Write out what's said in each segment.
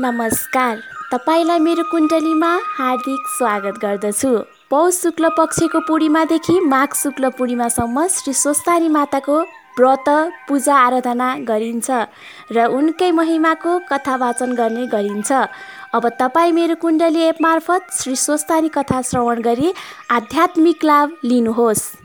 नमस्कार। तपाईँलाई मेरो कुण्डलीमा हार्दिक स्वागत गर्दछु। पौष शुक्ल पक्षको पूर्णिमादेखि माघ शुक्ल पूर्णिमासम्म श्री स्वस्तानी माताको व्रत पूजा आराधना गरिन्छ र उनकै महिमाको कथा वाचन गर्ने गरिन्छ। अब तपाईँ मेरो कुण्डली एप मार्फत श्री स्वस्तानी कथा श्रवण गरी आध्यात्मिक लाभ लिनुहोस्।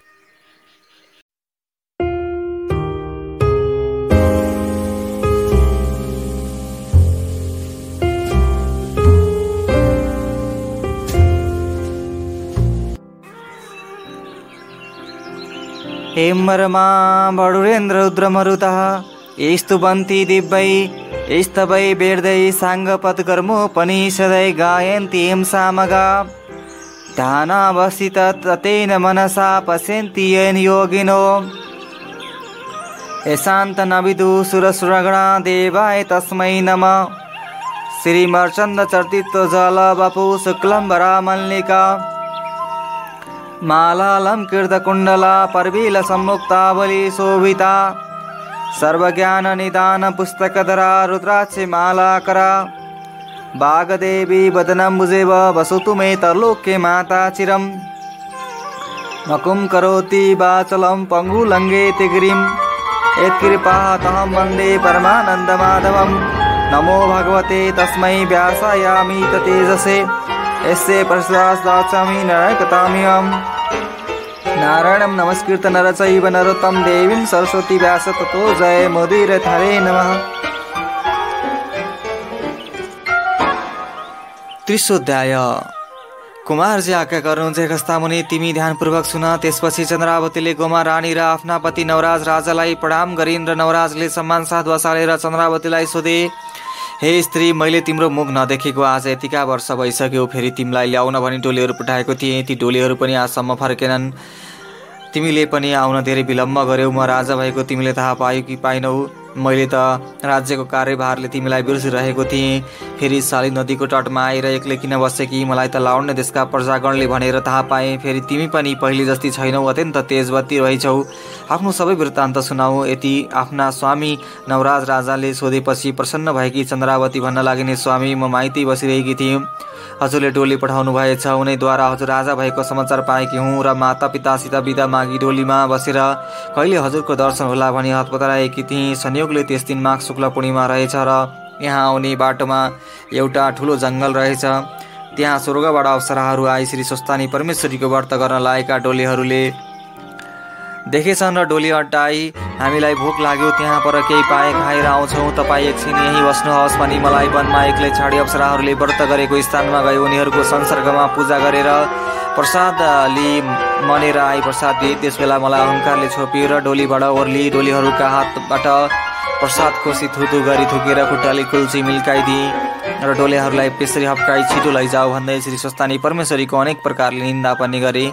हेमरमा बडुरेन्द्ररुद्रमरुतः स्तुवन्ति दिव्यै स्तवै वेर्दै साङ्गपत्कर्मोपनिषदै गायन्ति हिं सामगा ध्यानावसित ततेन मनसा पश्यन्ति येन योगिनो। यशान्तनविदु सुरसुरगणा देवाय तस्मै नमः। श्रीमर्चन्दचर्तित्वजलवपु మాలాలంకృతకుండలా పర్వీల సమ్ముక్తావళి శోభిత. సర్వజ్ఞాన నిదాన పుస్తకధర రుద్రాక్షి మాలాకర. భాగదేవి బదనంబుజేవ వసతు మే తలోక్య మాతాచిరం. మకుం కరోతి బాచలం పంగులంగే తిగిరిం. యత్కృపాతహం వందే పరమానందమాధవం నమో భగవతే తస్మై వ్యాసాయామి తేజసే. यस्य प्रसादाचामि नरकतामियम् नारायणं नमस्कृत नरचैव नरोत्तम देवीं सरस्वती व्यास ततो जय मोदीर हरे नमः। त्रिशोध्याय। कुमारजी आज्ञा गर्नुहुन्छ कस्ता मुनि तिमी ध्यानपूर्वक सुन त्यसपछि चन्द्रावतीले गोमा रानी र आफ्ना पति नवराज राजालाई प्रणाम गरिन् र नवराजले सम्मान साथ बसालेर चन्द्रावतीलाई सोधे। हे स्त्री मैले तिम्रो मुख नदेखेको आज यतिका वर्ष भइसक्यो फेरि तिमीलाई ल्याउन भनी डोलीहरू पठाएको थिएँ ती डोलीहरू पनि आजसम्म फर्केनन्। तिमीले पनि आउन धेरै विलम्ब गर्यौ म राजा भएको तिमीले थाहा पायो कि पाइनौ मैले त राज्यको कार्यभारले तिमीलाई बिर्सिरहेको थिएँ। फेरि साली नदीको तटमा आएर एक्लै किन बसे कि मलाई त लाउने देशका प्रजागणले भनेर थाहा पाएँ। फेरि तिमी पनि पहिले जस्ती छैनौ अत्यन्त तेजवती रहेछौ। आफ्नो सबै वृत्तान्त सुनाऊ। यति आफ्ना स्वामी नवराज राजाले सोधेपछि प्रसन्न भएकी चन्द्रावती भन्न लागिने स्वामी म माइती बसिरहेकी थिएँ। हजुरले डोली पठाउनु भएछ। उनैद्वारा हजुर राजा भएको समाचार पाएकी हुँ र माता पितासित बिदा मागी डोलीमा बसेर कहिले हजुरको दर्शन होला भनी हतपताएकी थिएँ संयोगले त्यस दिन माघ शुक्ल पूर्णिमा रहेछ र यहाँ आउने बाटोमा एउटा ठुलो जङ्गल रहेछ। त्यहाँ स्वर्गबाट अप्सराहरू आई श्री स्वस्तानी परमेश्वरीको व्रत गर्न लागेका डोलीहरूले देखेछन् र डोली अड्डाई। हामीलाई भोक लाग्यो त्यहाँ पर केही पाए खाएर आउँछौँ। तपाईँ एकछिन यहीँ बस्नुहोस् भनी मलाई वनमा एक्लै छाडी अप्सराहरूले व्रत गरेको स्थानमा गए। उनीहरूको संसर्गमा पूजा गरेर प्रसाद लिई मनेर आई प्रसाद दिए। त्यस बेला मलाई अहङ्कारले र डोलीबाट ओर्ली डोलीहरूका हातबाट प्रसाद कोसी थुथु गरी थुकेर खुट्टाले कुल्ची मिल्काइदिए। र डोलेहरूलाई पेसरी हप्काई छिटो लैजाऊ भन्दै श्री स्वस्तानी परमेश्वरीको अनेक प्रकारले निन्दा पनि गरे।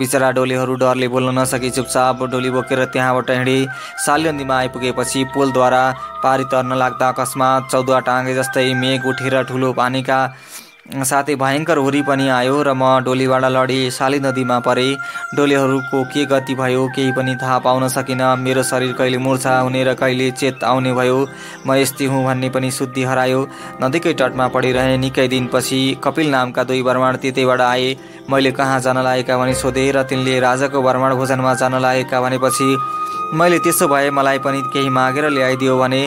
बिचरा डोलेहरू डरले बोल्न नसके चुपचाप डोली बोकेर त्यहाँबाट हिँडे सालियन्दीमा आइपुगेपछि पुलद्वारा पारी तर्न लाग्दा अकस्मात चौधुवा टाँगे जस्तै मेघ उठेर ठुलो पानीका साथै भयङ्कर हुरी पनि आयो र म डोलीबाट लडेँ साली नदीमा परे। डोलीहरूको के गति भयो केही पनि थाहा पाउन सकिनँ। मेरो शरीर कहिले मुर्छा हुने र कहिले चेत आउने भयो। म यस्तै हुँ भन्ने पनि शुद्धि हरायो। नदीकै तटमा पढिरहेँ निकै दिनपछि कपिल नामका दुई ब्रह्माण त्यतैबाट आए। मैले कहाँ जान लागेका भने सोधेँ र तिनले राजाको ब्रह्माण भोजनमा जान लागेका भनेपछि मैले त्यसो भए मलाई पनि केही मागेर ल्याइदियो भने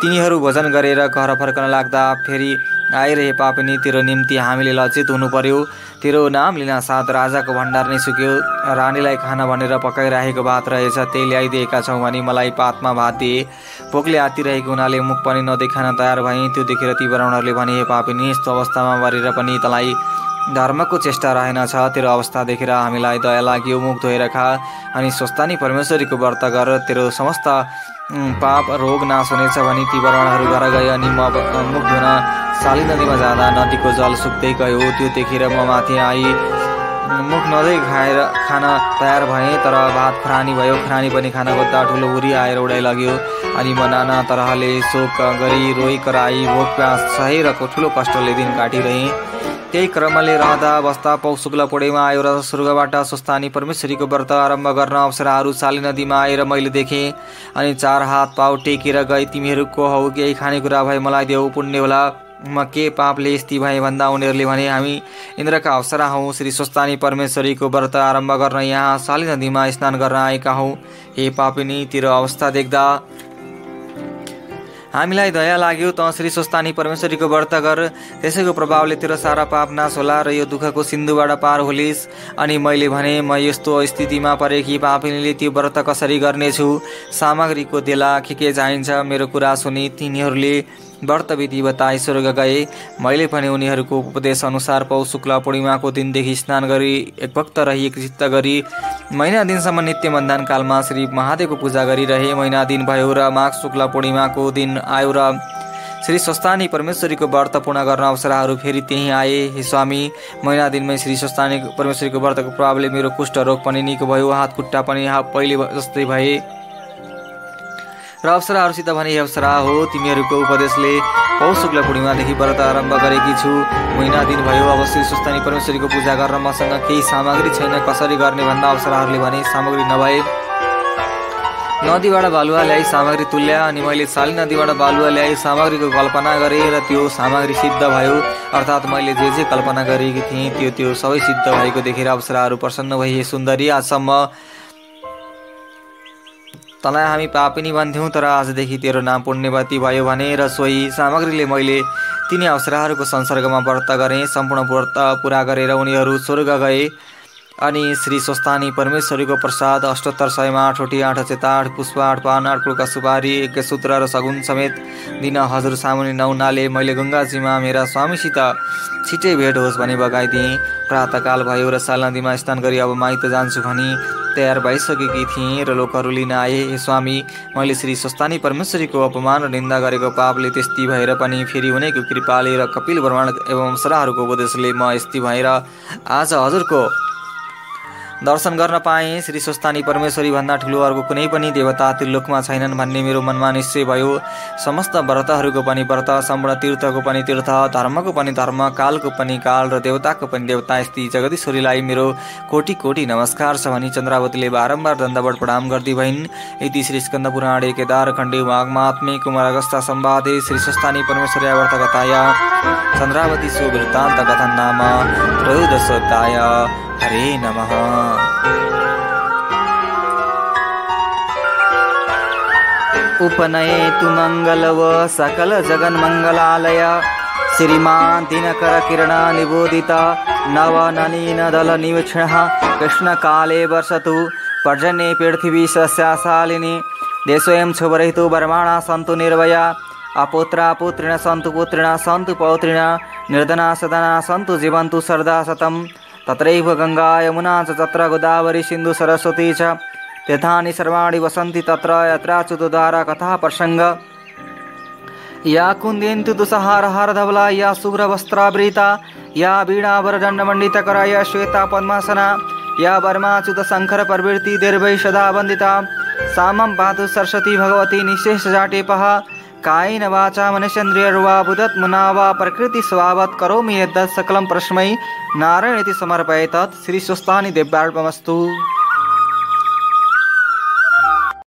तिनीहरू भोजन गरेर घर फर्कन लाग्दा फेरि आइरहे पापिनी तेरो निम्ति हामीले लज्जित हुनु पर्यो तेरो नाम लिन साथ राजाको भण्डार नै सुक्यो। रानीलाई खाना भनेर पकाइराखेको भात रहेछ त्यही ल्याइदिएका छौँ भने मलाई पातमा भात दिए। भोकले आतिरहेको हुनाले मुख पनि नदेखान तयार भएँ। त्यो देखेर ती ब्राह्मणहरूले भने हे पापिनी यस्तो अवस्थामा मरेर पनि तँलाई धर्मको चेष्टा रहेनछ तेरो अवस्था देखेर हामीलाई दया लाग्यो मुख धोएर खा। अनि स्वस्थानी परमेश्वरीको व्रत गर तेरो समस्त पाप रोग नाश हुनेछ भने ती ब्राह्मणहरू घर गए। अनि म मुख धुन साली नदीमा जाँदा नदीको जल सुक्दै गयो। त्यो देखेर म माथि आई। मुख नदै खाएर खान तयार भएँ तर भात खरानी भयो। खरानी पनि खाना खोज्दा ठुलो हुरी आएर उडाइ लाग्यो। अनि म नाना तरहले शोक गरी रोइ कराई भोक प्यास सहेर ठुलो कष्टले दिन काटिरहेँ। त्यही क्रमले रहँदा बस्दा पौ शुक्ल पुडेमा आयो र स्वर्गबाट स्वस्थानी परमेश्वरीको व्रत आरम्भ गर्न अप्सराहरू साली नदीमा आएर मैले देखेँ अनि चार हात पाउ टेकेर गए तिमीहरू को हौ? केही खानेकुरा भए मलाई देऊ पुण्य होला। म के पापले यस्ती भए भन्दा उनीहरूले भने हामी इन्द्रका अवसरा हौँ। श्री स्वस्तानी परमेश्वरीको व्रत आरम्भ गर्न यहाँ साली नदीमा स्नान गर्न आएका हौँ। हे पापिनी तेरो अवस्था देख्दा हामीलाई दया लाग्यो त श्री स्वस्तानी परमेश्वरीको व्रत गर। त्यसैको प्रभावले तेरो सारा पाप नाश होला र यो दुःखको सिन्धुबाट पार होलिस्। अनि मैले भने म यस्तो स्थितिमा परे कि पापिनीले त्यो व्रत कसरी गर्नेछु? सामग्रीको देला के के चाहिन्छ मेरो कुरा सुनि तिनीहरूले व्रत विधि बताई स्वर्ग गए। मैले पनि उनीहरूको उपदेश अनुसार पौ शुक्ल पूर्णिमाको दिनदेखि स्नान गरी एक भक्त रही एक चित्त गरी महिना दिनसम्म नित्य मन्दान कालमा श्री महादेवको पूजा गरिरहे। महिना दिन भयो र माघ शुक्ल पूर्णिमाको दिन आयो र श्री स्वस्तानी परमेश्वरीको व्रत पूर्ण गर्न अवसरहरू फेरि त्यहीँ आए। हे स्वामी महिना दिनमै श्री स्वस्तानी परमेश्वरीको व्रतको प्रभावले मेरो कुष्ठ रोग पनि निको भयो हात खुट्टा पनि पहिले जस्तै भए। र अप्सराहरूसित भने अप्सरा हो तिमीहरूको उपदेशले पौष शुक्ल पूर्णिमादेखि व्रत आरम्भ गरेकी छु। महिना दिन भयो अब श्री सुस्तानी परमेश्वरीको पूजा गर्न मसँग केही सामग्री छैन। कसरी गर्ने भन्दा अप्सराहरूले भने सामग्री नभए नदीबाट बालुवा ल्याई सामग्री तुल्या अनि मैले साली नदीबाट बालुवा ल्याई सामग्रीको कल्पना गरेँ र त्यो सामग्री सिद्ध भयो। अर्थात् मैले जे जे कल्पना गरेकी थिएँ त्यो त्यो सबै सिद्ध भएको देखेर अप्सराहरू प्रसन्न भए। सुन्दरी आजसम्म तँलाई हामी पापिनी भन्थ्यौँ तर आजदेखि तेरो नाम पुण्यवती भयो भने र सोही सामग्रीले मैले तिनी अवसरहरूको संसर्गमा व्रत गरेँ सम्पूर्ण व्रत पुरा गरेर उनीहरू स्वर्ग गए। अनि श्री स्वस्तानी परमेश्वरीको प्रसाद अष्टोत्तर सयमा आठवटी आठ अचेत आठ पुष्प आठ पान आठ कुलका सुपारी सूत्र र सगुन समेत दिन हजुर सामुने नहुनाले मैले गङ्गाजीमा मेरा स्वामीसित छिटै भेट होस् भनी बगाइदिएँ। प्रातकाल भयो र साल नदीमा स्नान गरी अब माइत जान्छु भनी तयार भइसकेकी थिएँ र लोकहरू लिन आए। स्वामी मैले श्री स्वस्तानी परमेश्वरीको अपमान र निन्दा गरेको पापले त्यस्ती भएर पनि फेरि उनैको कृपाले र कपिल ब्रह्माण्ड एवं सराहरूको उपदेशले म यस्ती भएर आज हजुरको दर्शन गर्न पाएँ। श्री स्वस्तानी परमेश्वरी भन्दा ठुलो अर्को कुनै पनि देवता त्रिलोकमा छैनन् भन्ने मेरो मनमा निश्चय भयो। समस्त व्रतहरूको पनि व्रत सम्पूर्ण तीर्थको पनि तीर्थ धर्मको पनि धर्म कालको पनि काल र देवताको पनि देवता यस्ती जगदीश्वरीलाई मेरो कोटि कोटि नमस्कार छ भनी चन्द्रावतीले बारम्बार दण्डवट प्रणाम गर्दै भइन्। यति श्री स्कन्द पुराणे केदार खण्डे वाग्मात्मे कुमार अगस्ता सम्वादे श्री स्वस्तानी परमेश्वरी कथाया चन्द्रावती सुवृत्तान्त कथन नाम त्रयोदशोध्याय हरे नमः। उपनयेतु मङ्गलव सकल जगन्मङ्गलालय। श्रीमान् दिनकर किरण निबोधित नव ननीन दल निवीक्षणः कृष्णकाले वर्षतु पर्जन्ये पृथिवी सस्याशालिनी देशोऽयं शुभरहितो वर्माणा सन्तु निर्भया अपुत्रा पुत्रिण सन्तु पुत्रिण सन्तु पौत्रिण निर्धना सदना सन्तु जीवन्तु सर्दा शतम् तत्रैव गङ्गा यमुना च तत्र गोदावरी सिन्धु सरस्वती च। तीर्थानि सर्वाणि वसन्ति तत्र यत्राच्युतोद्धारा कथा प्रसङ्ग। या कुन्देन्तु दुसहारहारधवला या शुभ्रवस्त्रावृता या वीणावरदण्डमण्डितकरा या श्वेता पद्मासना या वर्माच्युतशङ्कर प्रवृत्ति दीर्घै सदा वन्दिता। सामं पातु सरस्वती भगवती निःशेषजाटेपः। कायेन वाचा मनुष्येन्द्रियर्वा बुधत्मना वा प्रकृतिस्वभावत् करोमि यद्दत् सकलं परस्मै नारायण इति समर्पये तत् श्रीस्वस्थानि दिव्यार्पमस्तु